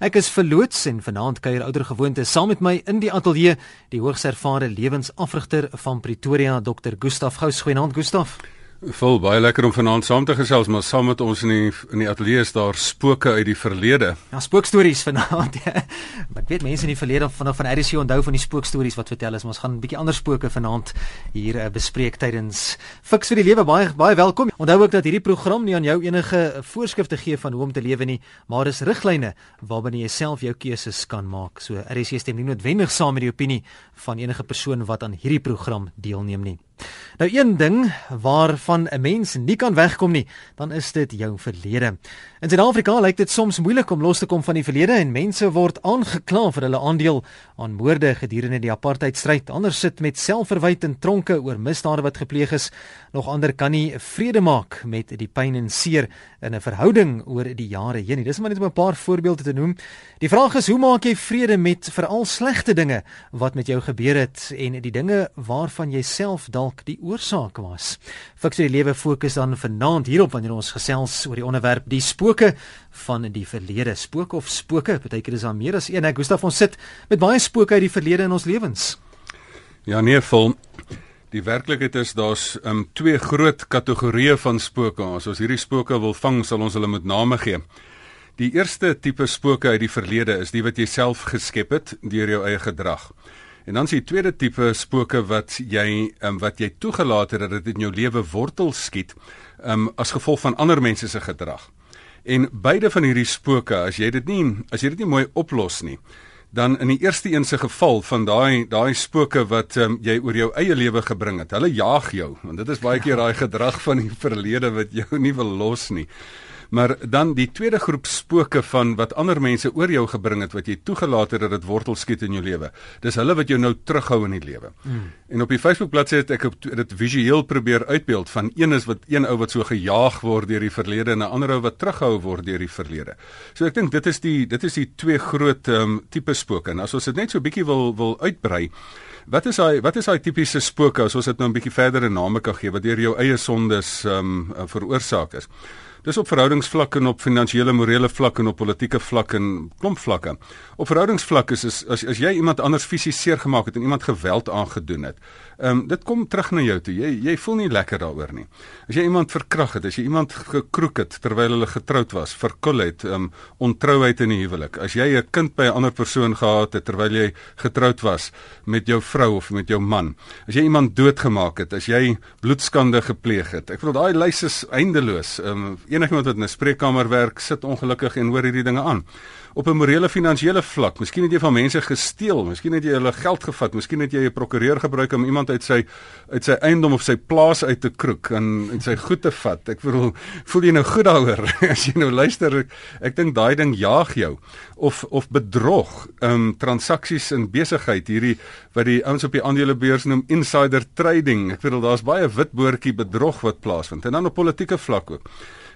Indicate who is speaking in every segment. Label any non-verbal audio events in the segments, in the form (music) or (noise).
Speaker 1: Ek is verloots en vanaand kuier ouer gewoonte saam met my in die ateljee die hoogs ervare lewensafrigter van Pretoria Dr. Gustaf Gous. Goeienaand Gustaf.
Speaker 2: Vol baie lekker om vanaand saam te gesels, maar saam met ons in die in die ateljee is daar spooke uit die verlede.
Speaker 1: Ja, spookstories (laughs) vanaand. Ja. Ek weet mense in die verlede van van RC onthou van die spookstories wat vertel is, maar ons gaan 'n bietjie ander spooke vanaand hier uh, bespreek tydens Fix vir die lewe. Baie baie welkom. Onthou ook dat hierdie program nie aan jou enige voorskrifte gee van hoe om te lewe nie, maar dis riglyne waarbinne jy self jou keuses kan maak. So RC stem nie noodwendig saam met die opinie van enige persoon wat aan hierdie program deelneem nie. Nou een ding waarvan 'n mens nie kan wegkom nie, dan is dit jou verlede. In Suid-Afrika lyk dit soms moeilik om los te kom van die verlede en mense word aangekla vir hulle aandeel aan moorde gedurende die apartheidstryd. Ander sit met selfverwyte in tronke oor misdade wat gepleeg is. Nog ander kan nie vrede maak met die pyn en seer in 'n verhouding oor die jare heen nie. Dis maar net om 'n paar voorbeelde te noem. Die vraag is, hoe maak jy vrede met veral slegte dinge wat met jou gebeur het en die dinge waarvan jy self dalk die oorsaak was. Fiksie die lewe fokus dan vanaand hierop wanneer ons gesels oor die onderwerp die spooke van die verlede. Spook of spooke, partykeer is daar meer as een. Ek Gustaf ons sit met baie spooke uit die verlede in ons lewens.
Speaker 2: Ja nee, vol Die werklikheid is daar's um, twee groot kategorieë van spooke. As ons hierdie spooke wil vang, sal ons hulle met name gee. Die eerste tipe spooke uit die verlede is die wat jy self geskep het deur jou eie gedrag. En dan is die tweede tipe spooke wat jy um, wat jy toegelaat het dat dit in jou lewe wortel skiet um, as gevolg van ander mense se gedrag. En beide van hierdie spooke, as jy dit nie as jy dit nie mooi oplos nie, dan in die eerste een se geval van daai daai spooke wat um, jy oor jou eie lewe gebring het. Hulle jaag jou want dit is baie keer daai gedrag van die verlede wat jou nie wil los nie. Maar dan die tweede groep spooke van wat ander mense oor jou gebring het wat jy toegelaat het dat dit wortel skiet in jou lewe. Dis hulle wat jou nou terughou in die lewe. Mm. En op die Facebook bladsy het ek dit visueel probeer uitbeeld van een is wat een ou wat so gejaag word deur die verlede en 'n ander ou wat terughou word deur die verlede. So ek dink dit is die dit is die twee groot um, tipe spooke. En as ons dit net so bietjie wil wil uitbrei Wat is daai wat is daai tipiese spooke as ons dit nou 'n bietjie verder in name kan gee wat deur jou eie sondes ehm um, veroorsaak is? Dis op verhoudingsvlak en op finansiële morele vlak en op politieke vlak en klomp vlakke. Op verhoudingsvlak is, is as as jy iemand anders fisies seer gemaak het en iemand geweld aangedoen het. Ehm um, dit kom terug na jou toe. Jy jy voel nie lekker daaroor nie. As jy iemand verkrag het, as jy iemand gekroek het terwyl hulle getroud was, verkul het, ehm um, ontrouheid in die huwelik. As jy 'n kind by 'n ander persoon gehad het terwyl jy getroud was met jou vrou of met jou man. As jy iemand doodgemaak het, as jy bloedskande gepleeg het. Ek bedoel daai lys is eindeloos. Ehm um, enigiemand wat in 'n spreekkamer werk, sit ongelukkig en hoor hierdie dinge aan. Op 'n morele finansiële vlak, miskien het jy van mense gesteel, miskien het jy hulle geld gevat, miskien het jy 'n prokureur gebruik om iemand uit sy uit sy eiendom of sy plaas uit te kroek en en sy goed te vat. Ek bedoel, voel jy nou goed daaroor (laughs) as jy nou luister? Ek, dink daai ding jaag jou of of bedrog, ehm um, transaksies in besigheid, hierdie wat die ouens op die aandelebeurs noem insider trading. Ek bedoel daar's baie wit boortjie bedrog wat plaasvind en dan op politieke vlak ook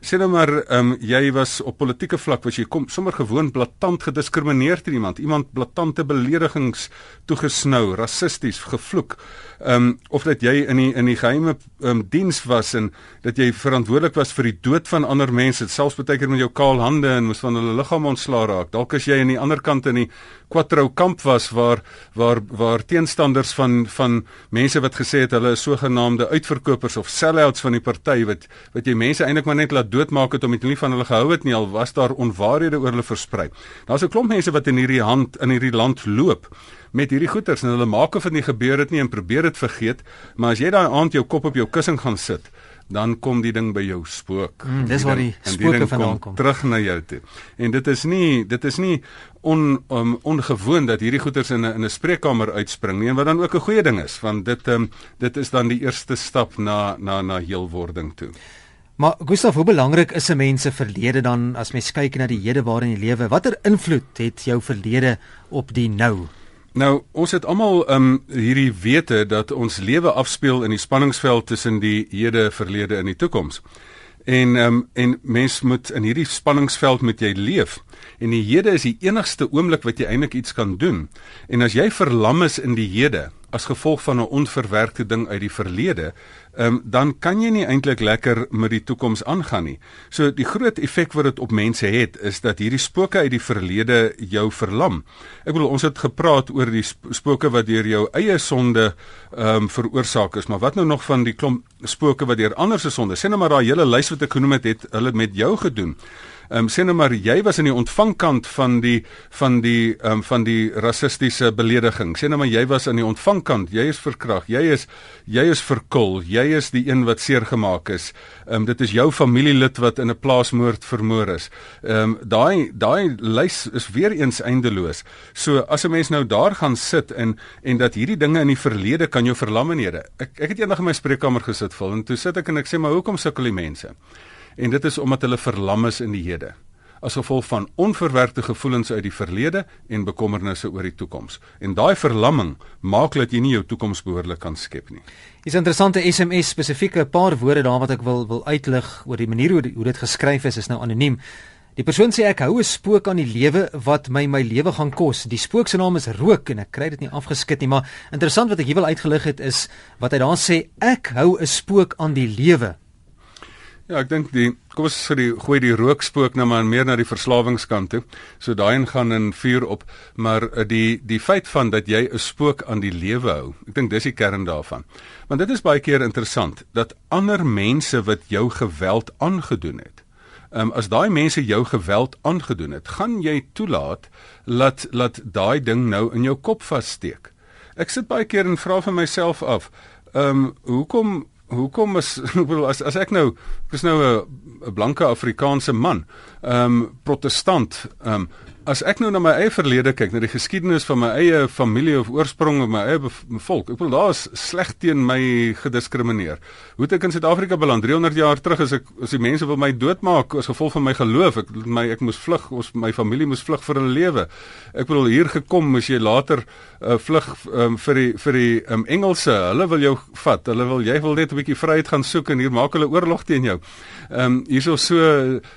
Speaker 2: sê nou maar ehm um, jy was op politieke vlak was jy kom sommer gewoon blaatant gediskrimineer teen iemand, iemand blaatante beledigings toegesnou, rassisties gevloek. Ehm um, of dat jy in die in die geheime ehm um, diens was en dat jy verantwoordelik was vir die dood van ander mense, selfs baie keer met jou kaal hande en moes van hulle liggaam ontslaa raak. Dalk as jy aan die ander kant in die Quattro kamp was waar waar waar teenstanders van van mense wat gesê het hulle is sogenaamde uitverkopers of sellouts van die party wat wat jy mense eintlik maar net laat doodmaak het om dit nie van hulle gehou het nie al was daar onwaarhede oor hulle versprei. Daar's 'n klomp mense wat in hierdie hand in hierdie land loop met hierdie goeters en hulle maak of dit nie gebeur het nie en probeer dit vergeet, maar as jy daai aand jou kop op jou kussing gaan sit, dan kom die ding by jou spook.
Speaker 1: Mm, dis waar die spooke vandaan kom.
Speaker 2: Terug na jou toe. En dit is nie dit is nie on um, ongewoon dat hierdie goeters in 'n in 'n spreekkamer uitspring nie, wat dan ook 'n goeie ding is, want dit um, dit is dan die eerste stap na na na heelwording toe.
Speaker 1: Maar Gustaf, hoe belangrik is 'n mens se verlede dan as mens kyk na die hede waarin jy lewe? Watter invloed het jou verlede op die nou?
Speaker 2: Nou, ons het almal um hierdie wete dat ons lewe afspeel in die spanningsveld tussen die hede, verlede en die toekoms. En um en mens moet in hierdie spanningsveld met jy leef. En die hede is die enigste oomblik wat jy eintlik iets kan doen. En as jy verlam is in die hede, as gevolg van 'n onverwerkte ding uit die verlede, um, dan kan jy nie eintlik lekker met die toekoms aangaan nie. So die groot effek wat dit op mense het, is dat hierdie spooke uit die verlede jou verlam. Ek bedoel ons het gepraat oor die spooke wat deur jou eie sonde ehm um, veroorsaak is, maar wat nou nog van die klomp spooke wat deur ander se sonde? Sien nou maar daai hele lys wat ek genoem het, het hulle met jou gedoen. Ehm um, sê nou maar jy was aan die ontvangkant van die van die ehm um, van die rassistiese belediging. Sê nou maar jy was aan die ontvangkant. Jy is verkrag. Jy is jy is verkul. Jy is die een wat seer gemaak is. Ehm um, dit is jou familielid wat in 'n plaasmoord vermoor is. Ehm um, daai daai lys is weer eens eindeloos. So as 'n mens nou daar gaan sit en en dat hierdie dinge in die verlede kan jou verlam en hede. Ek ek het eendag in my spreekkamer gesit vol en toe sit ek en ek sê maar hoekom sukkel die mense? En dit is omdat hulle verlam is in die hede as gevolg van onverwerkte gevoelens uit die verlede en bekommernisse oor die toekoms. En daai verlamming maak dat jy nie jou toekoms behoorlik kan skep nie.
Speaker 1: Dis interessante SMS spesifieke paar woorde daar wat ek wil wil uitlig oor die manier hoe die, hoe dit geskryf is is nou anoniem. Die persoon sê ek hou 'n spook aan die lewe wat my my lewe gaan kos. Die spook se naam is rook en ek kry dit nie afgeskit nie, maar interessant wat ek hier wil uitgelig het is wat hy daar sê ek hou 'n spook aan die lewe
Speaker 2: Ja, ek dink die kom ons sê die gooi die rookspook nou maar meer na die verslawingskant toe. So daai gaan in vuur op, maar uh, die die feit van dat jy 'n spook aan die lewe hou. Ek dink dis die kern daarvan. Want dit is baie keer interessant dat ander mense wat jou geweld aangedoen het. Ehm um, as daai mense jou geweld aangedoen het, gaan jy toelaat dat laat daai ding nou in jou kop vassteek. Ek sit baie keer en vra vir myself af, ehm um, hoekom hoekom is (laughs) ek bedoel as as ek nou ek is nou 'n blanke Afrikaanse man, ehm um, protestant, ehm um, as ek nou na my eie verlede kyk, na die geskiedenis van my eie familie of oorsprong of my eie volk, ek wil daar is sleg teen my gediskrimineer. Hoe het ek in Suid-Afrika beland 300 jaar terug as ek as die mense wil my doodmaak as gevolg van my geloof, ek my ek moes vlug, ons my familie moes vlug vir hulle lewe. Ek bedoel hier gekom moes jy later uh, vlug um, vir die vir die um, Engelse, hulle wil jou vat. Hulle wil jy wil net 'n bietjie vryheid gaan soek en hier maak hulle oorlog teen jou. Ehm um, hierso so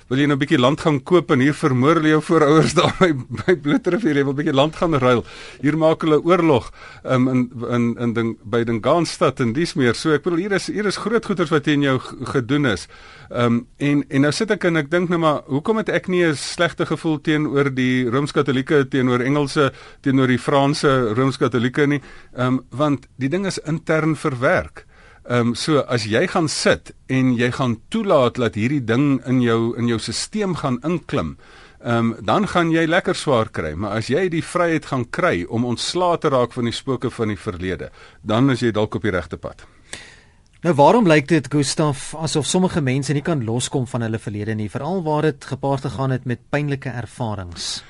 Speaker 2: wil jy nou 'n bietjie land gaan koop en hier vermoor hulle jou (laughs) voorouers daar (laughs) by by Bloedrivier, jy wil 'n bietjie land gaan ruil. Hier maak hulle oorlog um, in in in ding by Dingaanstad en dis meer. So ek bedoel hier is hier is groot goeders wat teen jou gedoen is. Ehm um, en en nou sit ek en ek dink nou maar hoekom het ek nie 'n slegte gevoel teenoor die Rooms-Katolieke teenoor Engelse teenoor die Franse Rooms-Katolieke nie? Ehm um, want die ding is intern verwerk. Ehm um, so as jy gaan sit en jy gaan toelaat dat hierdie ding in jou in jou stelsel gaan inklim, um, dan gaan jy lekker swaar kry, maar as jy die vryheid gaan kry om ontslae te raak van die spooke van die verlede, dan is jy dalk op die regte pad.
Speaker 1: Nou waarom lyk dit Gustaf asof sommige mense nie kan loskom van hulle verlede nie, veral waar dit gepaard gegaan het met pynlike ervarings?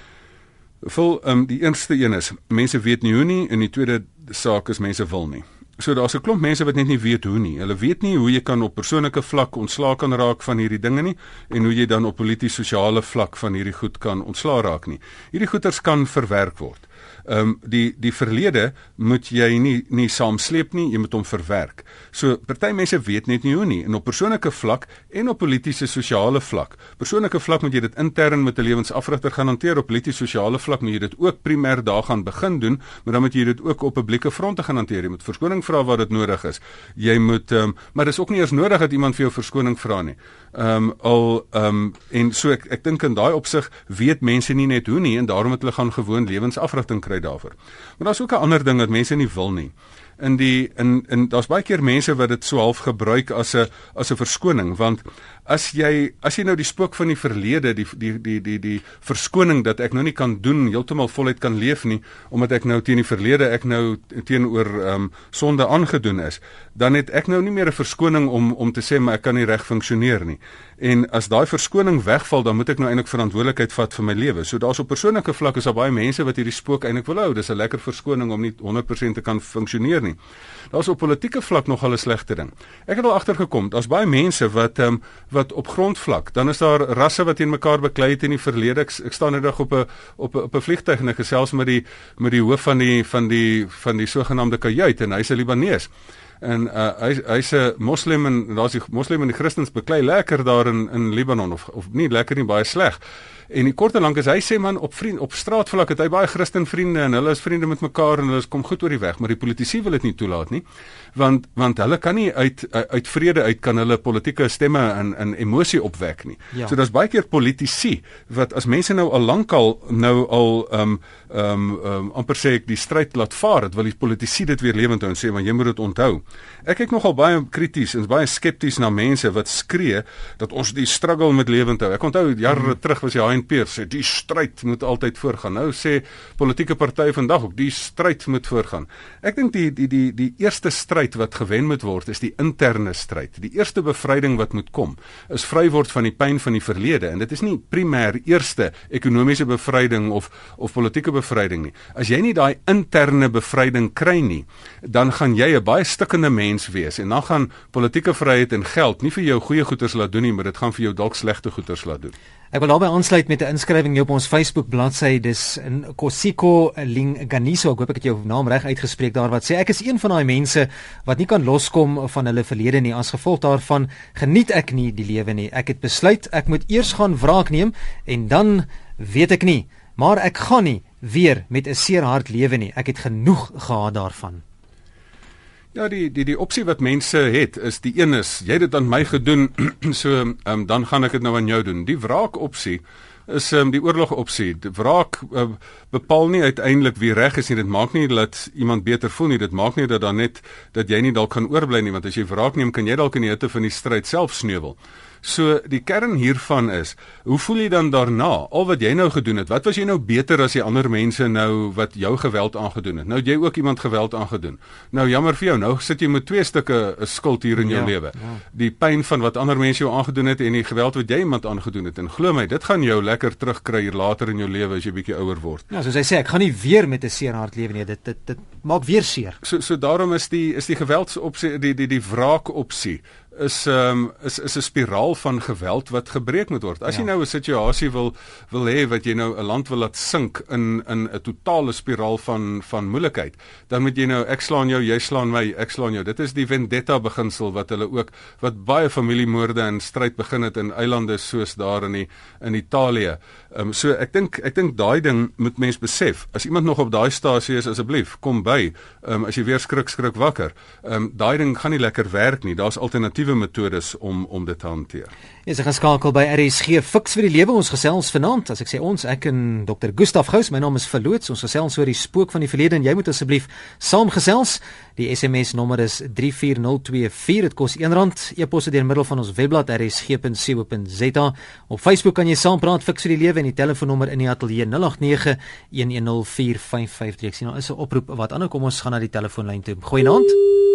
Speaker 2: Vol um, die eerste een is mense weet nie hoe nie en die tweede saak is mense wil nie. So daar's 'n klomp mense wat net nie weet hoe nie. Hulle weet nie hoe jy kan op persoonlike vlak ontslaa kan raak van hierdie dinge nie en hoe jy dan op polities-sosiale vlak van hierdie goed kan ontslaa raak nie. Hierdie goeters kan verwerk word ehm um, die die verlede moet jy nie nie saamsleep nie, jy moet hom verwerk. So party mense weet net nie hoe nie en op persoonlike vlak en op politieke sosiale vlak. Persoonlike vlak moet jy dit intern met 'n lewensafrigter gaan hanteer, op politieke sosiale vlak moet jy dit ook primêr daar gaan begin doen, maar dan moet jy dit ook op publieke fronte gaan hanteer. Jy moet verskoning vra waar dit nodig is. Jy moet ehm um, maar dis ook nie eers nodig dat iemand vir jou verskoning vra nie. Ehm um, al ehm um, en so ek ek dink in daai opsig weet mense nie net hoe nie en daarom het hulle gaan gewoon lewensafrigting kry daarvoor. Maar daar's ook 'n ander ding wat mense nie wil nie. In die in in daar's baie keer mense wat dit so half gebruik as 'n as 'n verskoning want as jy as jy nou die spook van die verlede die die die die die verskoning dat ek nou nie kan doen heeltemal voluit kan leef nie omdat ek nou teen die verlede ek nou teenoor ehm um, sonde aangedoen is dan het ek nou nie meer 'n verskoning om om te sê maar ek kan nie reg funksioneer nie En as daai verskoning wegval, dan moet ek nou eintlik verantwoordelikheid vat vir my lewe. So daar's op persoonlike vlak is daar baie mense wat hierdie spook eintlik wil hou. Dis 'n lekker verskoning om nie 100% te kan funksioneer nie. Daar's op politieke vlak nogal 'n slegte ding. Ek het al agtergekom, daar's baie mense wat ehm um, wat op grondvlak, dan is daar rasse wat teen mekaar beklei het in die verlede. Ek, ek staan net op 'n op 'n op 'n vliegtuig en ek gesels met die met die hoof van die van die van die sogenaamde kajuit en hy's 'n Libanees en uh, hy hy's 'n moslim en daar's die moslim en die christens beklei lekker daar in in Libanon of of nie lekker nie baie sleg En die kort en lank is hy sê man op vriend op straatvlak het hy baie Christen vriende en hulle is vriende met mekaar en hulle kom goed oor die weg, maar die politici wil dit nie toelaat nie. Want want hulle kan nie uit uit vrede uit kan hulle politieke stemme in in emosie opwek nie. Ja. So daar's baie keer politici wat as mense nou al lankal nou al ehm um, ehm um, um, amper sê ek die stryd laat vaar, dit wil die politici dit weer lewend hou en sê maar jy moet dit onthou. Ek kyk nogal baie krities en baie skepties na mense wat skree dat ons die struggle met lewend hou. Ek onthou jare hmm. terug was die HNP sê die stryd moet altyd voorgaan. Nou sê politieke partye vandag ook die stryd moet voorgaan. Ek dink die die die die eerste stryd wat gewen moet word is die interne stryd. Die eerste bevryding wat moet kom is vry word van die pyn van die verlede en dit is nie primêr eerste ekonomiese bevryding of of politieke bevryding nie. As jy nie daai interne bevryding kry nie, dan gaan jy 'n baie stikkende mens wees en dan gaan politieke vryheid en geld nie vir jou goeie goeders laat doen nie, maar dit gaan vir jou dalk slegte goeders laat doen.
Speaker 1: Ek wil daarbey aansluit met 'n inskrywing hier op ons Facebook bladsy. Dis in Kosiko Linganiso. Ek hoop ek het jou naam reg uitgespreek daar wat sê ek is een van daai mense wat nie kan loskom van hulle verlede nie. As gevolg daarvan geniet ek nie die lewe nie. Ek het besluit ek moet eers gaan wraak neem en dan weet ek nie, maar ek gaan nie weer met 'n seer hart lewe nie. Ek het genoeg gehad daarvan.
Speaker 2: Ja, die die die opsie wat mense het is die een is jy het dit aan my gedoen, (clears throat) so um, dan gaan ek dit nou aan jou doen. Die wraak opsie is um, die oorlog opsie. Die wraak uh, bepaal nie uiteindelik wie reg is nie. Dit maak nie dat iemand beter voel nie. Dit maak nie dat dan net dat jy nie dalk kan oorbly nie, want as jy wraak neem, kan jy dalk in die hitte van die stryd self sneuwel. So die kern hiervan is, hoe voel jy dan daarna? Al wat jy nou gedoen het, wat was jy nou beter as die ander mense nou wat jou geweld aangedoen het? Nou jy ook iemand geweld aangedoen. Nou jammer vir jou, nou sit jy met twee stukke eh, skuld hier in jou ja, lewe. Ja. Die pyn van wat ander mense jou aangedoen het en die geweld wat jy iemand aangedoen het. En glo my, dit gaan jou lekker terugkry hier later in jou lewe as jy bietjie ouer word.
Speaker 1: Ja, soos hy sê, ek gaan nie weer met 'n seer hart lewe nie. Dit dit dit maak weer seer.
Speaker 2: So so daarom is die is die geweldsopsie die die die wraak opsie is um, is is 'n spiraal van geweld wat gebreek moet word. As ja. jy nou 'n situasie wil wil hê wat jy nou 'n land wil laat sink in in 'n totale spiraal van van moeilikheid, dan moet jy nou ek slaan jou, jy slaan my, ek slaan jou. Dit is die vendetta beginsel wat hulle ook wat baie familiemoorde en stryd begin het in eilande soos daar in die in Italië. Ehm um, so ek dink ek dink daai ding moet mens besef. As iemand nog op daai stasie is, asseblief, kom by. Ehm um, as jy weer skrik skrik wakker. Ehm um, daai ding gaan nie lekker werk nie. Daar's alternatiewe effektiewe metodes om om dit te hanteer.
Speaker 1: Ons gaan skakel by RSG Fix vir die lewe ons gesels vanaand. As ek sê ons, ek en Dr. Gustaf Gous, my naam is Verloots. Ons gesels oor die spook van die verlede en jy moet asseblief saamgesels. Die SMS nommer is 34024. Dit kos R1. E-pos deur middel van ons webblad rsg.co.za. Op Facebook kan jy saampraat Fix vir die lewe en die telefoonnommer in die ateljee 089 1104553. Ek sien nou is 'n oproep wat ander kom ons gaan na die telefoonlyn toe. Goeienaand.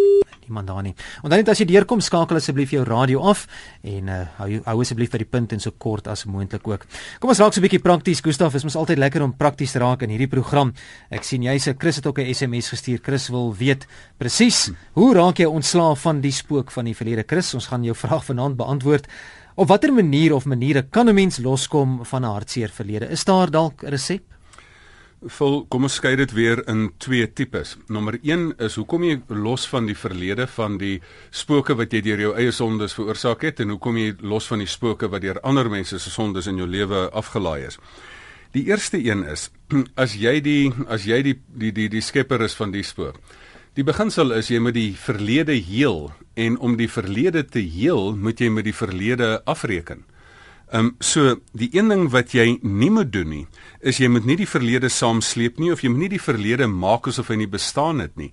Speaker 1: Mm iemand daar nie. Onthou net as jy deurkom skakel asseblief jou radio af en uh, hou hou asseblief by die punt en so kort as moontlik ook. Kom ons raak so 'n bietjie prakties. Gustaf, is mos altyd lekker om prakties te raak in hierdie program. Ek sien jy se Chris het ook 'n SMS gestuur. Chris wil weet presies hoe raak jy ontslaaf van die spook van die verlede? Chris, ons gaan jou (laughs) vraag vanaand beantwoord. Op watter manier of maniere kan 'n mens loskom van 'n hartseer verlede? Is daar dalk 'n resep?
Speaker 2: Vol, kom ons skei dit weer in twee tipes. Nommer 1 is hoekom jy los van die verlede van die spooke wat jy deur jou eie sondes veroorsaak het en hoekom jy los van die spooke wat deur ander mense se sondes in jou lewe afgelaai is. Die eerste een is (clears throat) as jy die as jy die die die die skepper is van die spook. Die beginsel is jy moet die verlede heel en om die verlede te heel, moet jy met die verlede afreken. Ehm um, so die een ding wat jy nie moet doen nie, is jy moet nie die verlede saamsleep nie of jy moet nie die verlede maak asof hy nie bestaan het nie.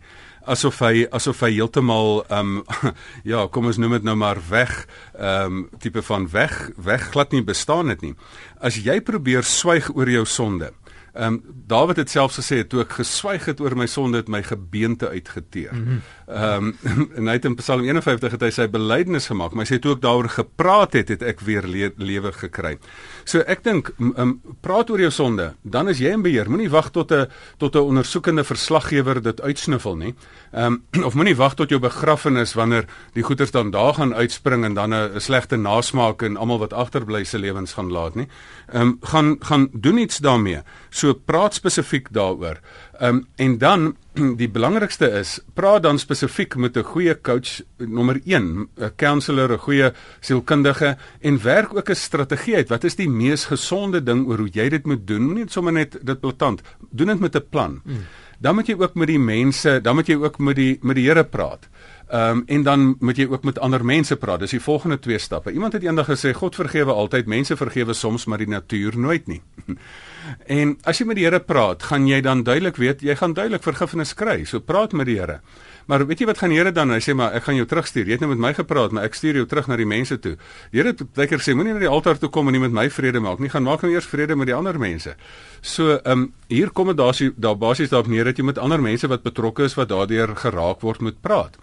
Speaker 2: Asof hy asof hy heeltemal ehm um, (laughs) ja, kom ons noem dit nou maar weg ehm um, tipe van weg weg glad nie bestaan het nie. As jy probeer swyg oor jou sonde, Ehm um, Dawid het self gesê toe ek geswyg het oor my sonde het my gebeente uitgeteer. Mhm. Ehm mm (laughs) um, en hy het in Psalm 51 het hy sy belydenis gemaak, maar hy sê toe ek daaroor gepraat het, het ek weer le lewe gekry. So ek dink um, praat oor jou sonde, dan is jy in beheer. Moenie wag tot 'n tot 'n ondersoekende verslaggewer dit uitsniffel nie. Ehm um, (clears throat) of moenie wag tot jou begrafnis wanneer die goeters dan daar gaan uitspring en dan 'n slegte nasmaak en almal wat agterbly se lewens gaan laat nie. Ehm um, gaan gaan doen iets daarmee. So praat spesifiek daaroor. Ehm um, en dan (clears throat) die belangrikste is praat dan spesifiek met 'n goeie coach nommer 1, 'n counselor, 'n goeie sielkundige en werk ook 'n strategie uit. Wat is die mees gesonde ding oor hoe jy dit moet doen? Moenie sommer net dit platant. Doen dit met 'n plan. Mm. Dan moet jy ook met die mense, dan moet jy ook met die met die Here praat. Ehm um, en dan moet jy ook met ander mense praat. Dis die volgende twee stappe. Iemand het eendag gesê God vergewe altyd, mense vergewe soms, maar die natuur nooit nie. (laughs) en as jy met die Here praat, gaan jy dan duidelik weet, jy gaan duidelik vergifnis kry. So praat met die Here. Maar weet jy wat gaan die Here dan? Hy sê maar ek gaan jou terugstuur. Jy het nou met my gepraat, maar ek stuur jou terug na die mense toe. Die Here het baie keer sê moenie na die altaar toe kom en nie met my vrede maak nie. Gaan maak nou eers vrede met die ander mense. So, ehm um, hier kom dit daar daar basies daarop neer dat jy met ander mense wat betrokke is wat daardeur geraak word moet praat.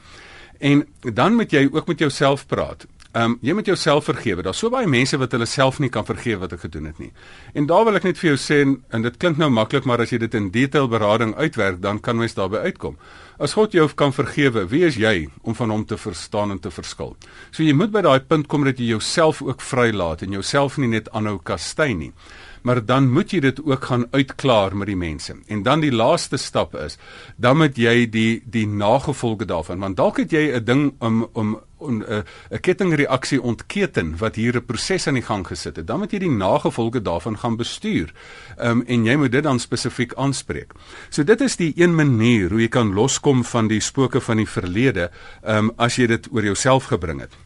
Speaker 2: En dan moet jy ook met jouself praat. Ehm um, jy moet jouself vergewe. Daar's so baie mense wat hulle self nie kan vergewe wat ek gedoen het nie. En daar wil ek net vir jou sê en, en dit klink nou maklik, maar as jy dit in detail berading uitwerk, dan kan mens daarby uitkom. As God jou kan vergewe, wie is jy om van hom te verstaan en te verskil? So jy moet by daai punt kom dat jy jouself ook vrylaat en jouself nie net aanhou kastei nie maar dan moet jy dit ook gaan uitklaar met die mense. En dan die laaste stap is dan moet jy die die nagevolge daarvan want dalk het jy 'n ding om om 'n 'n kettingreaksie ontketen wat hier 'n proses aan die gang gesit het. Dan moet jy die nagevolge daarvan gaan bestuur. Ehm um, en jy moet dit dan spesifiek aanspreek. So dit is die een manier hoe jy kan loskom van die spooke van die verlede, ehm um, as jy dit oor jouself gebring het.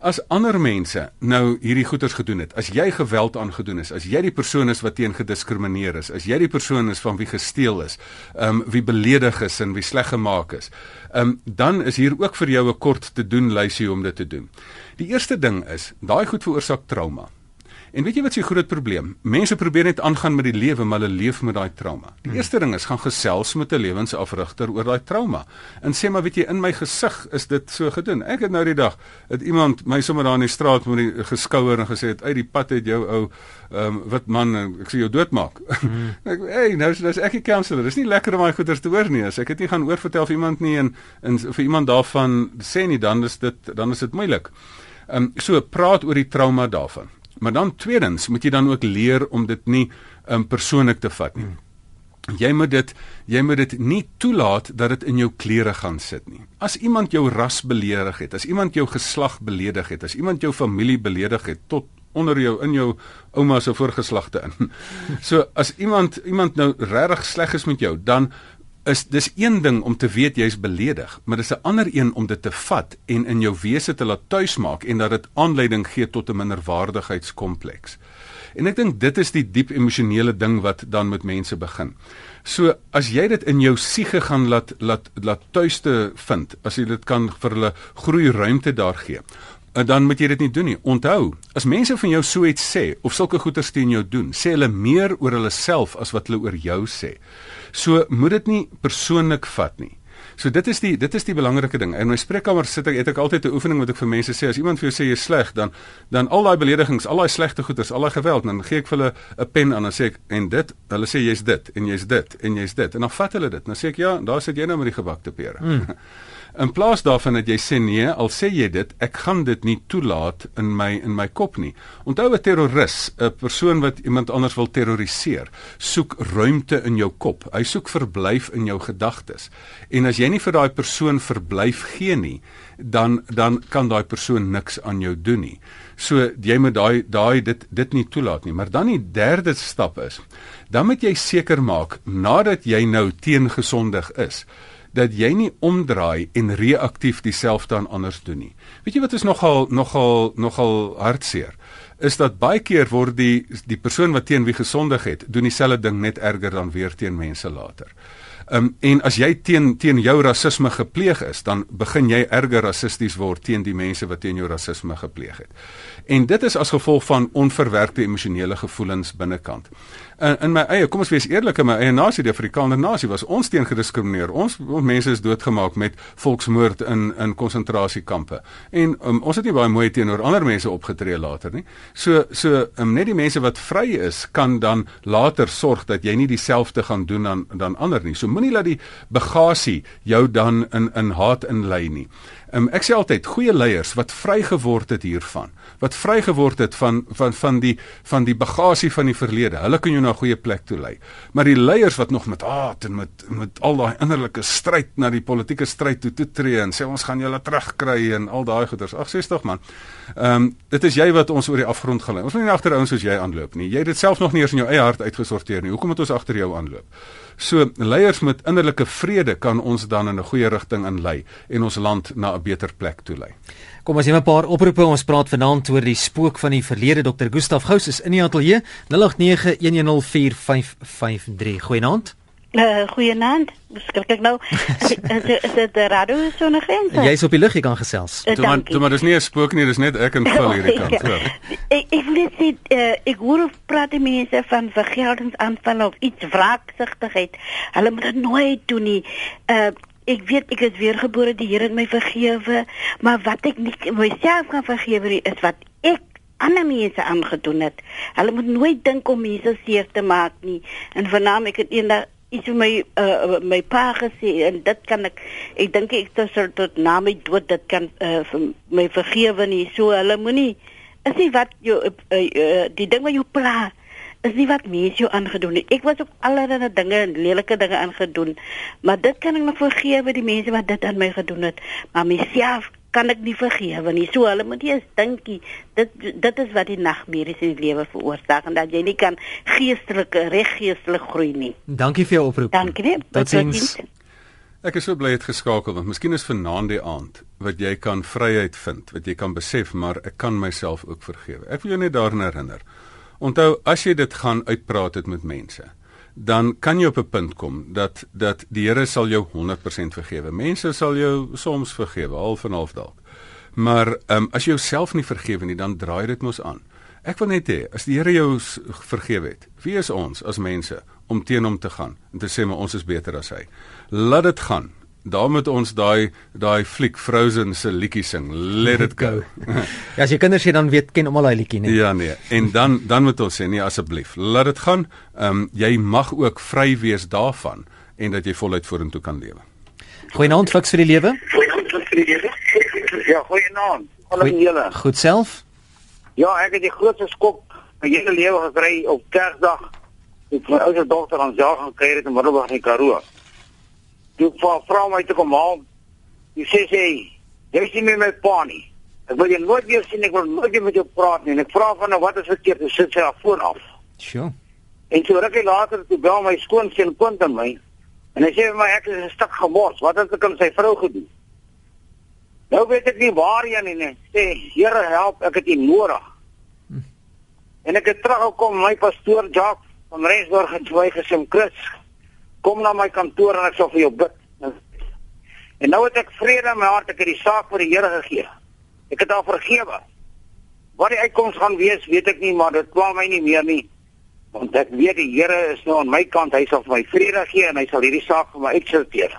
Speaker 2: As ander mense nou hierdie goeters gedoen het, as jy geweld aangedoen is, as jy die persoon is wat teen gediskrimineer is, as jy die persoon is van wie gesteel is, ehm um, wie beledig is en wie sleg gemaak is, ehm um, dan is hier ook vir jou 'n kort te doen lysie om dit te doen. Die eerste ding is, daai goed veroorsaak trauma. En weet jy wat se groot probleem? Mense probeer net aangaan met die lewe, maar hulle leef met daai trauma. Die hmm. eerste ding is gaan gesels met 'n lewensafrigter oor daai trauma. En sê maar weet jy in my gesig is dit so gedoen. Ek het nou die dag het iemand my sommer daar in die straat met die geskouer en gesê het uit die pad het jou ou ehm um, wat man ek sê jou doodmaak. Hmm. (laughs) ek hey, nou is nou is ek 'n counselor. Dis nie lekker om daai goeters te hoor nie. As ek dit nie gaan oorvertel vir iemand nie en en vir iemand daarvan sê nie dan is dit dan is dit moeilik. Ehm um, so praat oor die trauma daarvan. Maar dan tweedens moet jy dan ook leer om dit nie um, persoonlik te vat nie. Jy moet dit jy moet dit nie toelaat dat dit in jou klere gaan sit nie. As iemand jou ras beledig het, as iemand jou geslag beledig het, as iemand jou familie beledig het tot onder jou in jou ouma se voorgeslagte in. (laughs) So as iemand iemand nou regtig sleg is met jou, dan is dis een ding om te weet jy's beledig, maar dis 'n ander een om dit te vat en in jou wese te laat tuismaak en dat dit aanleiding gee tot 'n minderwaardigheidskompleks. En ek dink dit is die diep emosionele ding wat dan met mense begin. So as jy dit in jou siege gaan laat laat laat tuiste vind, as jy dit kan vir hulle groei ruimte daar gee, dan moet jy dit nie doen nie. Onthou, as mense van jou so iets sê of sulke goeters teen jou doen, sê hulle meer oor hulle self as wat hulle oor jou sê. So moet dit nie persoonlik vat nie. So dit is die dit is die belangrike ding. In my spreekkamer sit ek het ek altyd 'n oefening wat ek vir mense sê as iemand vir jou sê jy's sleg dan dan al daai beledigings, al daai slegte goeders, al daai geweld, dan gee ek vir hulle 'n pen aan en sê ek en dit, hulle sê jy's dit en jy's dit en jy's dit en dan vat hulle dit. Dan sê ek ja, daar sit jy nou met die gebakte pere. Mm. (laughs) In plaas daarvan dat jy sê nee, al sê jy dit, ek gaan dit nie toelaat in my in my kop nie. Onthou 'n terroris, 'n persoon wat iemand anders wil terroriseer, soek ruimte in jou kop. Hy soek verblyf in jou gedagtes. En as jy nie vir daai persoon verblyf gee nie, dan dan kan daai persoon niks aan jou doen nie. So jy moet daai daai dit dit nie toelaat nie. Maar dan die derde stap is, dan moet jy seker maak nadat jy nou teengesondig is dat jy nie omdraai en reaktief dieselfde aan anders doen nie. Weet jy wat is nogal nogal nogal hartseer? Is dat baie keer word die die persoon wat teen wie gesondig het, doen dieselfde ding net erger dan weer teen mense later. Um, en as jy teen teen jou rasisme gepleeg is, dan begin jy erger rassisties word teen die mense wat teen jou rasisme gepleeg het. En dit is as gevolg van onverwerkte emosionele gevoelens binnekant. In in my eie, kom ons wees eerlik, in my eie nasie, die Afrikaner nasie, was ons teen gediskrimineer. Ons, ons mense is doodgemaak met volksmoord in in konsentrasiekampe. En um, ons het nie baie mooi teenoor ander mense opgetree later nie. So so um, net die mense wat vry is, kan dan later sorg dat jy nie dieselfde gaan doen aan dan ander nie. So moenie laat die bagasie jou dan in in haat inlei nie. Um, ek sê altyd goeie leiers wat vrygeword het hiervan, wat vrygeword het van van van die van die bagasie van die verlede. Hulle kan jou na 'n goeie plek toe lei. Maar die leiers wat nog met haat en met met al daai innerlike stryd na die politieke stryd toe toe tree en sê ons gaan julle terugkry en al daai goeters. Ag 60 man. Ehm um, dit is jy wat ons oor die afgrond gelei. Ons moet nie agter ouens soos jy aanloop nie. Jy het dit self nog nie eens in jou eie hart uitgesorteer nie. Hoekom moet ons agter jou aanloop? So leiers met innerlike vrede kan ons dan in 'n goeie rigting inlei en ons land na 'n beter plek toe lei.
Speaker 1: Kom ons neem 'n paar oproepe. Ons praat vanaand oor die spook van die verlede. Dr. Gustaf Gous is in die ateljee 0891104553. Goeienaand.
Speaker 3: Uh, Goeienaand. Skrik ek nou? is dit die radio sonder grense?
Speaker 1: Jy's op die lug, jy kan gesels.
Speaker 3: Uh,
Speaker 2: toe maar, toe maar dis nie 'n spook nie, dis net ek en Phil hierdie (laughs) kant. Ja.
Speaker 3: ek ek wil sê uh, ek hoor praat die mense van vergeldingsaanval of iets wraaksugtigheid. Hulle moet dit nooit doen nie. Uh, ek weet ek is weergebore, die Here het my vergewe, maar wat ek nie myself kan vergewe nie, is wat ek ander mense aangedoen het. Hulle moet nooit dink om mense seer te maak nie. En vernaam ek het eendag iets my uh, my pa gesê en dit kan ek ek dink ek het tot na my dood dit kan uh, my vergewe nie. So hulle moenie is nie wat jou uh, uh, die ding wat jou pla is nie wat mense jou aangedoen het ek was ook allerlei dinge en lelike dinge aangedoen maar dit kan ek nog vergewe die mense wat dit aan my gedoen het. Maar myself kan ek nie vergewe nie. So hulle moet eers dinkie. Dit dit is wat die nagmerries in die lewe veroorsaak en dat jy nie kan geestelik reg geestelik groei nie.
Speaker 1: Dankie vir jou oproep.
Speaker 3: Dankie.
Speaker 1: Totsiens.
Speaker 2: Ek is so bly het geskakel want miskien is vanaand die aand wat jy kan vryheid vind, wat jy kan besef maar ek kan myself ook vergewe. Ek wil jou net daaraan herinner. Onthou as jy dit gaan uitpraat het met mense dan kan jy op 'n punt kom dat dat die Here sal jou 100% vergewe. Mense sal jou soms vergewe, half en half dalk. Maar ehm um, as jy jouself nie vergewe nie, dan draai dit mos aan. Ek wil net hê as die Here jou vergewe het, wie is ons as mense om teen hom te gaan en te sê maar ons is beter as hy? Laat dit gaan daar moet ons daai daai fliek Frozen se liedjie sing. Let it go.
Speaker 1: ja, as jy kinders sê dan weet ken almal daai liedjie nie.
Speaker 2: Ja nee. En dan dan moet ons sê nee asseblief. Laat dit gaan. Ehm um, jy mag ook vry wees daarvan en dat jy voluit vorentoe kan lewe.
Speaker 1: Goeienaand fiks vir die lewe.
Speaker 4: Goeienaand vir die lewe. Ja, goeienaand. Hallo julle.
Speaker 1: Goed self?
Speaker 4: Ja, ek het die grootste skok my hele lewe gekry op Kersdag. Ek my ouer dogter aan jaar gaan kry het in Middelburg in Karoo toe vra my toe kom haal. Jy sê sê jy sien my met pa nie. Ek wil jou nooit weer sien, ek wil nooit weer met jou praat nie. En ek vra van nou wat is verkeerd? Jy sit sy af voor af.
Speaker 1: Sjoe.
Speaker 4: En toe ruk hy later toe bel my skoonseun punt aan my. En hy sê vir my ek is 'n stuk gemors. Wat het ek aan sy vrou gedoen? Nou weet ek nie waar hy aan nie. Sê Here help, ek het U nodig. Hm. En ek het teruggekom my pastoor Jacques van Rensburg het vir my gesê Chris kom na my kantoor en ek sal vir jou bid. En nou het ek vrede in my hart, ek het die saak vir die Here gegee. Ek het haar vergewe. Wat die uitkoms gaan wees, weet ek nie, maar dit pla my nie meer nie. Want ek weet die Here is nou aan my kant, hy sal vir my vrede gee en hy sal hierdie saak vir my uitsorteer.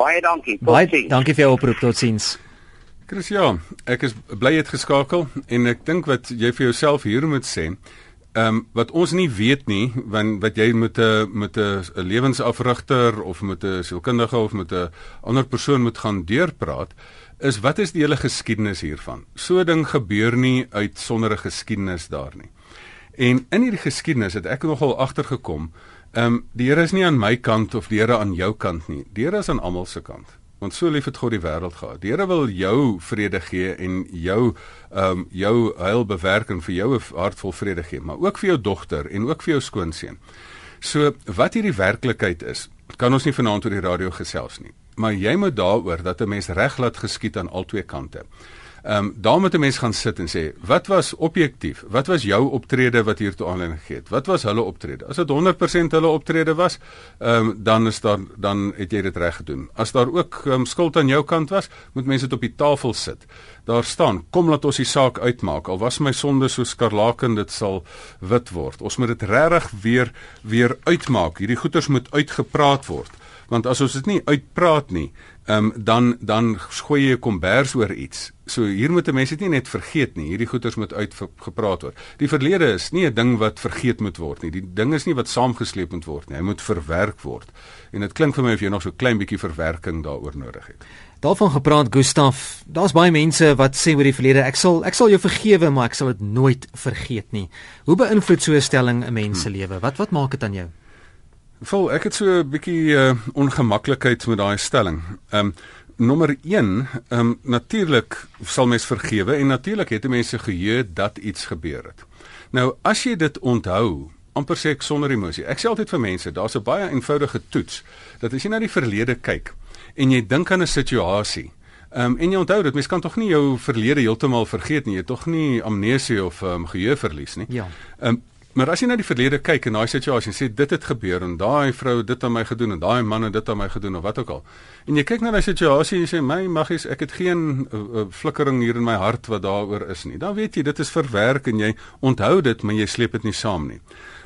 Speaker 4: Baie dankie.
Speaker 1: Baie dankie vir jou oproep. Totsiens.
Speaker 2: Chris ja, ek is bly jy het geskakel en ek dink wat jy vir jouself hier moet sê Ehm um, wat ons nie weet nie, want wat jy met 'n met 'n lewensafrigter of met 'n sielkundige of met 'n ander persoon moet gaan deurpraat, is wat is die hele geskiedenis hiervan? So ding gebeur nie uit sonder 'n geskiedenis daar nie. En in hierdie geskiedenis het ek nogal agtergekom, ehm um, die Here is nie aan my kant of die Here aan jou kant nie. Die Here is aan almal se kant. Want so lief het God die wêreld gehad. Die Here wil jou vrede gee en jou ehm um, jou heil bewerk en vir jou 'n hart vol vrede gee, maar ook vir jou dogter en ook vir jou skoonseun. So wat hierdie werklikheid is, kan ons nie vanaand oor die radio gesels nie. Maar jy moet daaroor dat 'n mens reg laat geskied aan albei kante. Ehm um, daar moet 'n mens gaan sit en sê, wat was objektief? Wat was jou optrede wat hiertoe aanleiding gegee het? Wat was hulle optrede? As dit 100% hulle optrede was, ehm um, dan is daar dan het jy dit reg gedoen. As daar ook um, skuld aan jou kant was, moet mense dit op die tafel sit. Daar staan, kom laat ons die saak uitmaak. Al was my sonde so skarlaken, dit sal wit word. Ons moet dit regtig weer weer uitmaak. Hierdie goeters moet uitgepraat word Want as ons dit nie uitpraat nie, ehm um, dan dan gooi jy 'n kombers oor iets. So hier moet mense dit nie net vergeet nie. Hierdie goeters moet uitgepraat word. Die verlede is nie 'n ding wat vergeet moet word nie. Die ding is nie wat saamgesleep moet word nie. Hy moet verwerk word. En dit klink vir my of jy nog so klein bietjie verwerking daaroor nodig het.
Speaker 1: Daarvan gepraat Gustaf, daar's baie mense wat sê oor die verlede, ek sal ek sal jou vergewe, maar ek sal dit nooit vergeet nie. Hoe beïnvloed so 'n stelling 'n mens se hmm. lewe? Wat wat maak dit aan jou?
Speaker 2: Vol, ek het so 'n bietjie uh, ongemaklikheid met daai stelling. Ehm um, nommer 1, ehm um, natuurlik sal mens vergewe en natuurlik het mense geheue dat iets gebeur het. Nou as jy dit onthou, amper sê ek sonder emosie. Ek sê altyd vir mense, daar's 'n baie eenvoudige toets dat as jy na die verlede kyk en jy dink aan 'n situasie um, en jy onthou dit, mens kan tog nie jou verlede heeltemal vergeet nie. Jy tog nie amnesie of um, geheue verlies nie.
Speaker 1: Ja.
Speaker 2: Ehm um, Maar as jy na die verlede kyk en daai situasie sê dit het gebeur en daai vrou dit aan my gedoen en daai man het dit aan my gedoen of wat ook al. En jy kyk na daai situasie en jy sê my maggies ek het geen uh, uh, flikkering hier in my hart wat daaroor is nie. Dan weet jy dit is verwerk en jy onthou dit maar jy sleep dit nie saam nie.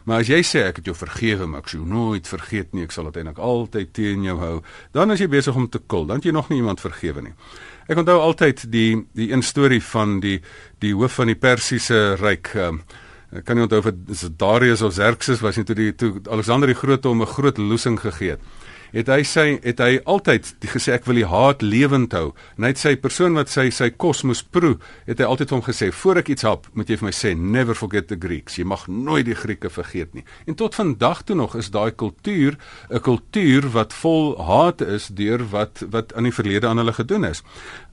Speaker 2: Maar as jy sê ek het jou vergewe maar ek sou nooit vergeet nie, ek sal dit eintlik altyd teen jou hou, dan is jy besig om te kul. Dan het jy nog nie iemand vergewe nie. Ek onthou altyd die die een storie van die die hoof van die Persiese ryk um, Ek kan nie onthou of dit Darius of Xerxes was nie toe die toe Alexander die Groot hom 'n groot loosing gegee het. Het hy sê het hy altyd gesê ek wil die haat lewend hou. Net sy persoon wat sy sy kos moes proe, het hy altyd hom gesê voor ek iets hap, moet jy vir my sê never forget the Greeks. Jy mag nooit die Grieke vergeet nie. En tot vandag toe nog is daai kultuur 'n kultuur wat vol haat is deur wat wat aan die verlede aan hulle gedoen is.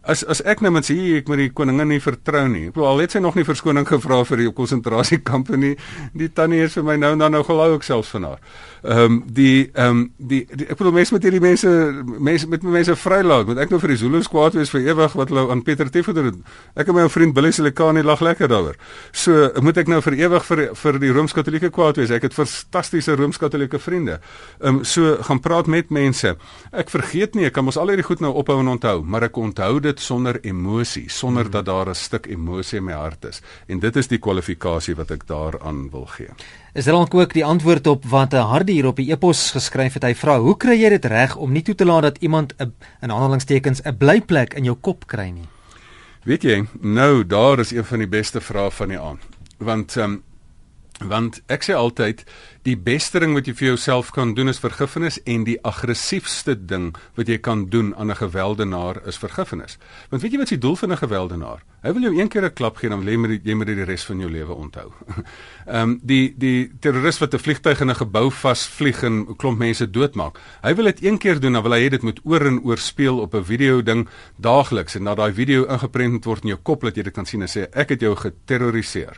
Speaker 2: As as ek nou moet sê ek moet die koningin nie vertrou nie. Ek bedoel al het sy nog nie verskoning gevra vir die konsentrasiekamp nie. Die tannie is vir my nou en dan nou gelou ek selfs van haar. Ehm um, die ehm um, die, die ek bedoel mense met hierdie mense mense met mense vrylaat. Moet ek nou vir die Zulus kwaad wees vir ewig wat hulle aan Pieter Tieffer doen? Ek en my ou vriend Billy Silikani lag lekker daaroor. So moet ek nou vir ewig vir vir die Rooms-Katolieke kwaad wees? Ek het fantastiese Rooms-Katolieke vriende. Ehm um, so gaan praat met mense. Ek vergeet nie, ek kan mos al hierdie goed nou ophou en onthou, maar ek onthou dit sonder emosie, sonder hmm. dat daar 'n stuk emosie in my hart is. En dit is die kwalifikasie wat ek daaraan wil gee.
Speaker 1: Is daar ook die antwoord op wat 'n harde hier op die epos geskryf het? Hy vra: "Hoe kry jy dit reg om nie toe te laat dat iemand 'n in aanhalingstekens 'n blyplek in jou kop kry nie?"
Speaker 2: Weet jy, nou daar is een van die beste vrae van die aand. Want ehm um, want ek sê altyd die beste ding wat jy vir jouself kan doen is vergifnis en die aggressiefste ding wat jy kan doen aan 'n gewelddenaar is vergifnis. Want weet jy wat se doel van 'n gewelddenaar? Hy wil jou een keer 'n klap gee dan wil jy jy moet dit die res van jou lewe onthou. (laughs) Ehm um, die die terroris wat 'n vliegtuig in 'n gebou vasvlieg en 'n klomp mense doodmaak. Hy wil dit een keer doen dan wil hy hê dit moet oor en oor speel op 'n video ding daagliks en dat daai video ingeprent word in jou kop dat jy dit kan sien en sê ek het jou geterroriseer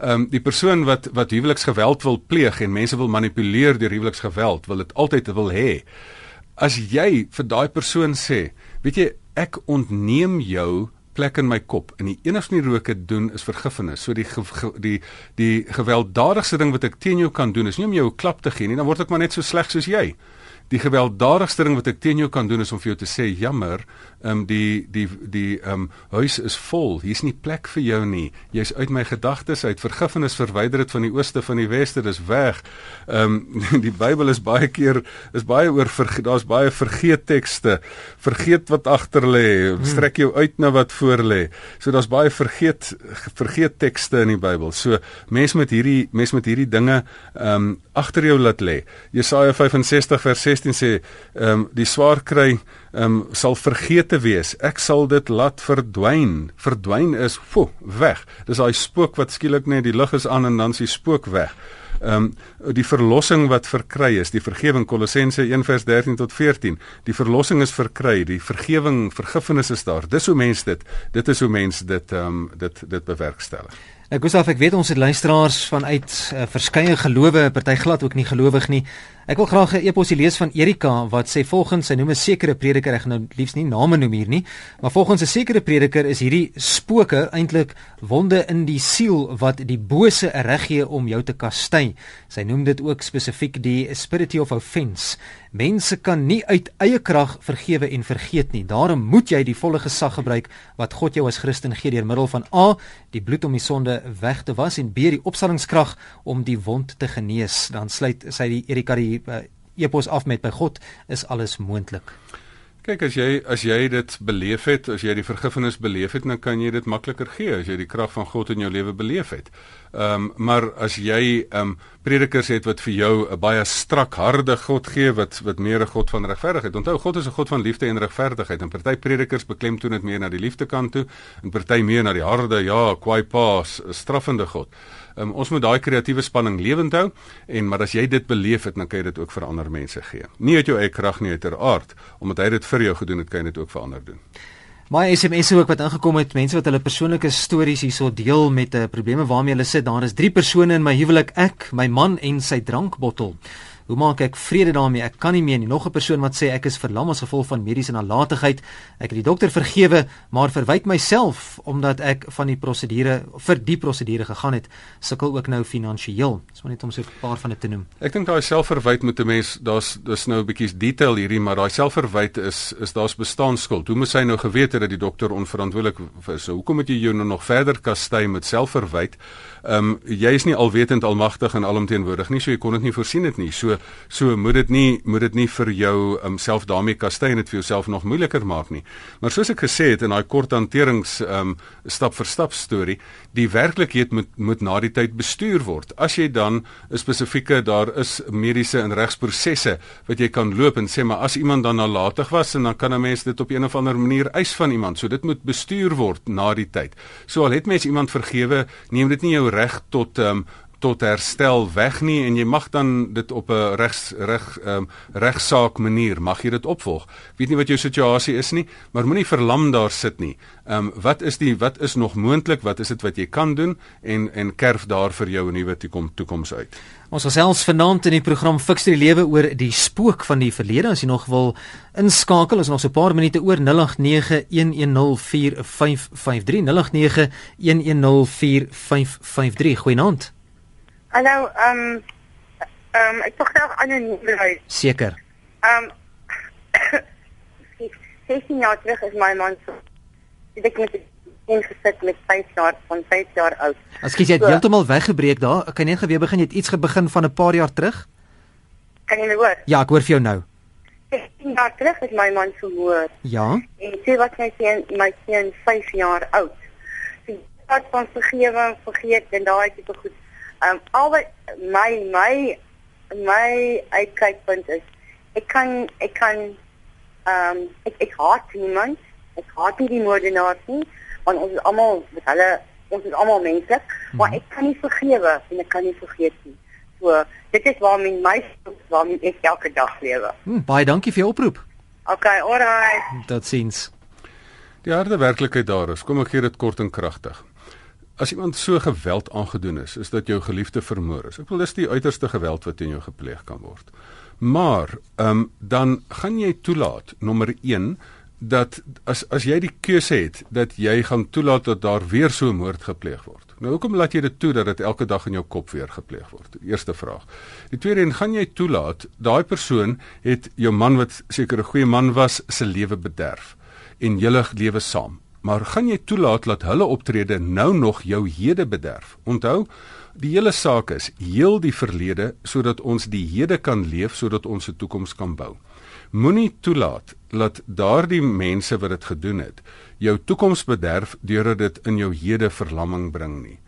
Speaker 2: ehm um, die persoon wat wat huweliksgeweld wil pleeg en mense wil manipuleer deur huweliksgeweld, wil dit altyd wil hê. As jy vir daai persoon sê, weet jy, ek ontneem jou plek in my kop en die enigste nie roke doen is vergifnis. So die ge, ge, die die gewelddadigste ding wat ek teen jou kan doen is nie om jou 'n klap te gee nie, dan word ek maar net so sleg soos jy. Die gewelddadigste ding wat ek teen jou kan doen is om vir jou te sê jammer, ehm um, die die die ehm um, huis is vol. Hier's nie plek vir jou nie. Jy's uit my gedagtes uit. Vergifnis verwyder dit van die ooste van die weste. Dis weg. Ehm um, (laughs) die Bybel is baie keer is baie oor daar's baie vergeet tekste. Vergeet wat agter lê. Strek jou uit na wat voor lê. So daar's baie vergeet vergeet tekste in die Bybel. So mense met hierdie mense met hierdie dinge ehm um, agter jou laat lê. Jesaja 65 vers 16 sê, ehm um, die swaar kry ehm um, sal vergeete wees. Ek sal dit laat verdwyn. Verdwyn is fo, weg. Dis daai spook wat skielik net die lig is aan en dan is die spook weg. Ehm um, die verlossing wat verkry is, die vergifnis Kolossense 1:13 tot 14. Die verlossing is verkry, die vergifnis, vergifnis is daar. Dis hoe mense dit, dit is hoe mense dit ehm um, dit dit bewerkstellig.
Speaker 1: Ek Gustav, ek weet ons het luisteraars vanuit uh, verskeie gelowe, party glad ook nie gelowig nie. Ek wil graag 'n eposie lees van Erika wat sê volgens sy noem 'n sekere prediker, ek gaan nou liefs nie name noem hier nie, maar volgens 'n sekere prediker is hierdie spooke eintlik wonde in die siel wat die bose reg gee om jou te kastei. Sy noem dit ook spesifiek die spirit of offense. Mense kan nie uit eie krag vergewe en vergeet nie. Daarom moet jy die volle gesag gebruik wat God jou as Christen gee deur middel van A, die bloed om die sonde weg te was en B, die opstandingskrag om die wond te genees. Dan sluit sy die Erika die uh, epos af met by God is alles moontlik.
Speaker 2: Kyk as jy as jy dit beleef het, as jy die vergifnis beleef het, dan kan jy dit makliker gee as jy die krag van God in jou lewe beleef het. Ehm um, maar as jy ehm um, predikers het wat vir jou 'n baie strak harde God gee wat wat meer 'n God van regverdigheid. Onthou God is 'n God van liefde en regverdigheid. En party predikers beklemtoon dit meer na die liefde kant toe en party meer na die harde ja, kwaai pa, straffende God. Um, ons moet daai kreatiewe spanning lewend hou en maar as jy dit beleef het, dan kan jy dit ook vir ander mense gee. Nie uit jou eie krag nie, uiteraard, omdat hy dit vir jou gedoen het, kan jy dit ook vir ander doen.
Speaker 1: My SMS ook wat ingekom het, mense wat hulle persoonlike stories hierso deel met 'n uh, probleme waarmee hulle sit. Daar is 3 persone in my huwelik: ek, my man en sy drankbottel. Hoe maak ek vrede daarmee? Ek kan nie meer nie. Nog 'n persoon wat sê ek is verlam as gevolg van mediese nalatigheid. Ek het die dokter vergewe, maar verwyd myself omdat ek van die prosedure vir die prosedure gegaan het. Sukkel ook nou finansiëel. Dis maar net om so 'n paar van dit te noem.
Speaker 2: Ek dink daai selfverwyd moet 'n mens, daar's dis nou 'n bietjie detail hierdie, maar daai selfverwyd is is daar's bestaanskuld. Hoe moes hy nou geweet het dat die dokter onverantwoordelik is? So hoekom moet jy jou nou nog verder kastei met selfverwyd? Ehm um, jy is nie alwetend, almagtig en alomteenwoordig nie, so jy kon dit nie voorsien het nie. So so moet dit nie moet dit nie vir jou um, self daarmee kastei en dit vir jouself nog moeiliker maak nie. Maar soos ek gesê het in daai kort hanterings um, stap vir stap storie, die werklikheid moet moet na die tyd bestuur word. As jy dan 'n spesifieke daar is mediese en regsprosesse wat jy kan loop en sê maar as iemand dan nalatig was en dan kan 'n mens dit op 'n of ander manier eis van iemand. So dit moet bestuur word na die tyd. So al het mens iemand vergewe, neem dit nie jou reg tot um, tot herstel weg nie en jy mag dan dit op 'n regs reg um, regsaak manier mag jy dit opvolg. Weet nie wat jou situasie is nie, maar moenie verlam daar sit nie. Ehm um, wat is die wat is nog moontlik? Wat is dit wat jy kan doen en en kerf daar vir jou 'n nuwe toekom toekoms uit.
Speaker 1: Ons gesels vanaand in die program Fix die lewe oor die spook van die verlede. As jy nog wil inskakel, is nog so 'n paar minute oor 0891104553 0891104553. Goeienaand.
Speaker 5: Hallo, ehm um, ehm um, ek tog graag anoniem bly.
Speaker 1: Seker.
Speaker 5: Ehm (coughs) um, 16 jaar terug is my man so ek met ingesit met 5 jaar van 5 jaar oud.
Speaker 1: As jy het so, heeltemal weggebreek daar, kan jy net weer begin jy het iets begin van 'n paar jaar terug?
Speaker 5: Kan jy my hoor?
Speaker 1: Ja, ek hoor vir jou nou.
Speaker 5: 16 jaar terug het my man vermoor.
Speaker 1: Ja.
Speaker 5: En sê wat sy sê my seun 5 jaar oud. Sy het van vergewing vergeet en daai tipe goed. Ehm um, al wat my my my uitkykpunt is ek kan ek kan ehm um, ek ek haat niemand. Ek haat nie die moordenaars nie want ons is almal met hulle ons is almal menslik. Mm. maar ek kan nie vergewe en ek kan nie vergeet nie. So dit is waarom my waarom ek elke dag lewe.
Speaker 1: Mm, baie dankie vir jou oproep.
Speaker 5: Okay alright.
Speaker 1: Tot sins
Speaker 2: die harde werklikheid daar is. Kom ek gee dit kort en kragtig As iemand so geweld aangedoen is, is dat jou geliefde vermoor is. Ek wil dis die uiterste geweld wat teen jou gepleeg kan word. Maar, ehm um, dan gaan jy toelaat nommer dat as as jy die keuse het dat jy gaan toelaat dat daar weer so 'n moord gepleeg word. Nou hoekom laat jy dit toe dat dit elke dag in jou kop weer gepleeg word? Eerste vraag. Die tweede een, gaan jy toelaat daai persoon het jou man wat seker 'n goeie man was se lewe bederf en julle lewe saam. Maar gaan jy toelaat dat hulle optrede nou nog jou hede bederf? Onthou, die hele saak is heel die verlede sodat ons die hede kan leef sodat ons 'n toekoms kan bou moenie toelaat dat daardie mense wat dit gedoen het jou toekoms bederf deurdat dit in jou hede verlamming bring nie.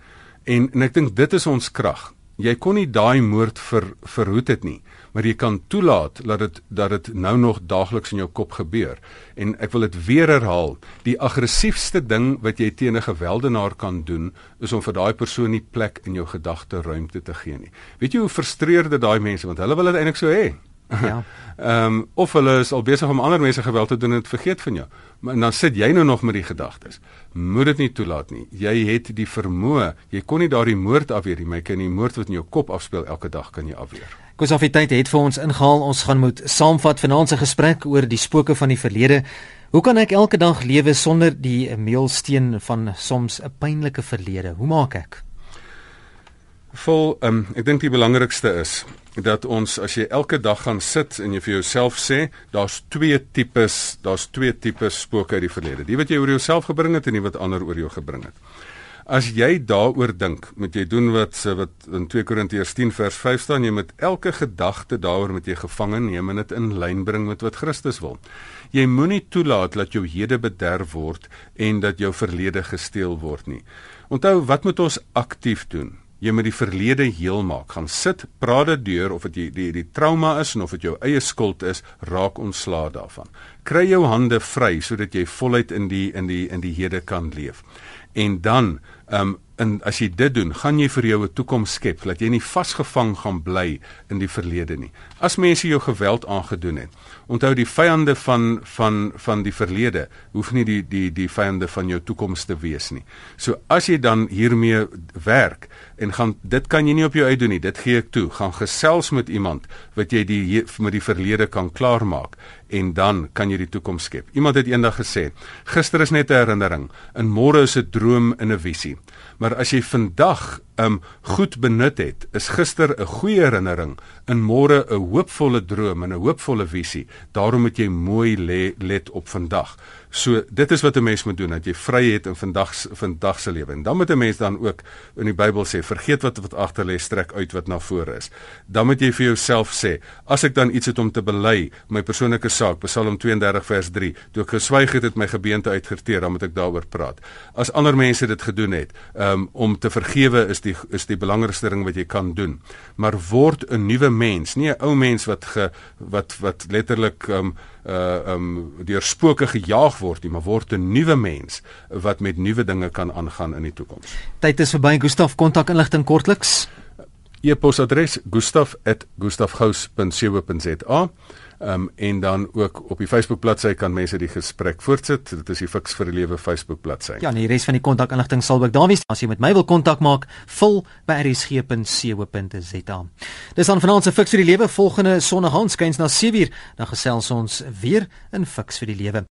Speaker 2: En en ek dink dit is ons krag. Jy kon nie daai moord ver verhoed het nie, maar jy kan toelaat dat dit dat dit nou nog daagliks in jou kop gebeur. En ek wil dit weer herhaal, die aggressiefste ding wat jy teen 'n geweldenaar kan doen, is om vir daai persoon nie plek in jou gedagte ruimte te gee nie. Weet jy hoe frustreer dit daai mense want hulle wil dit eintlik so hê. Ja. (laughs) Ehm um, of hulle is al besig om ander mense geweld te doen en dit vergeet van jou. Maar dan sit jy nou nog met die gedagtes. Moet dit nie toelaat nie. Jy het die vermoë. Jy kon nie daardie moord afweer nie, maar jy kan die moord wat in jou kop afspeel elke dag kan jy afweer.
Speaker 1: Kosafiteit het vir ons ingehaal. Ons gaan moet saamvat vanaand se gesprek oor die spooke van die verlede. Hoe kan ek elke dag lewe sonder die meelsteen van soms 'n pynlike verlede? Hoe maak ek?
Speaker 2: Vol um, ek dink die belangrikste is dat ons as jy elke dag gaan sit en jy vir jouself sê daar's twee tipes daar's twee tipes spooke uit die verlede die wat jy oor jouself gebring het en die wat ander oor jou gebring het As jy daaroor dink, moet jy doen wat wat in 2 Korintiërs 10 vers 5 staan, jy moet elke gedagte daaroor met jy gevange neem en dit in lyn bring met wat Christus wil. Jy moenie toelaat dat jou hede bederf word en dat jou verlede gesteel word nie. Onthou, wat moet ons aktief doen? jy moet die verlede heel maak. Gaan sit, praat dit deur of dit die die die trauma is en of dit jou eie skuld is, raak ontslae daarvan. Kry jou hande vry sodat jy voluit in die in die in die hede kan leef. En dan, um, en as jy dit doen, gaan jy vir jou 'n toekoms skep dat jy nie vasgevang gaan bly in die verlede nie. As mense jou geweld aangedoen het, onthou die vyande van van van die verlede hoef nie die die die vyande van jou toekoms te wees nie. So as jy dan hiermee werk en gaan dit kan jy nie op jou uit doen nie. Dit gee ek toe. Gaan gesels met iemand wat jy die met die verlede kan klaarmaak en dan kan jy die toekoms skep. Iemand het eendag gesê, gister is net 'n herinnering, en môre is 'n droom en 'n visie. Maar as jy vandag um goed benut het, is gister 'n goeie herinnering, en môre 'n hoopvolle droom en 'n hoopvolle visie. Daarom moet jy mooi le, let op vandag. So dit is wat 'n mens moet doen dat jy vry het in vandag vandag se lewe. En dan moet 'n mens dan ook in die Bybel sê, vergeet wat wat agter lê, strek uit wat na vore is. Dan moet jy vir jouself sê, as ek dan iets het om te bely, my persoonlike saak, Psalm 32 vers 3, toe ek geswyg het, het my gebeente uitgerteer, dan moet ek daaroor praat. As ander mense dit gedoen het, um, om te vergewe is die is die belangrikste ding wat jy kan doen. Maar word 'n nuwe mens, nie 'n ou mens wat ge, wat wat letterlik um uh um deur spooke gejaag word nie, maar word 'n nuwe mens wat met nuwe dinge kan aangaan in die toekoms.
Speaker 1: Tyd is verby, Gustaf, kontak inligting kortliks.
Speaker 2: E-posadres gustaf@gustafgous.co.za. Um en dan ook op die Facebook bladsy kan mense die gesprek voortsit. Dit is die Fix vir die Lewe Facebook bladsy.
Speaker 1: Ja, en die res van die kontakinligting sal ook daar wees. As jy met my wil kontak maak, vul by rsg.co.za. Dis dan vanaand se Fix vir die Lewe volgende Sondag aand skuins na 7uur. Dan gesels ons weer in Fix vir die Lewe.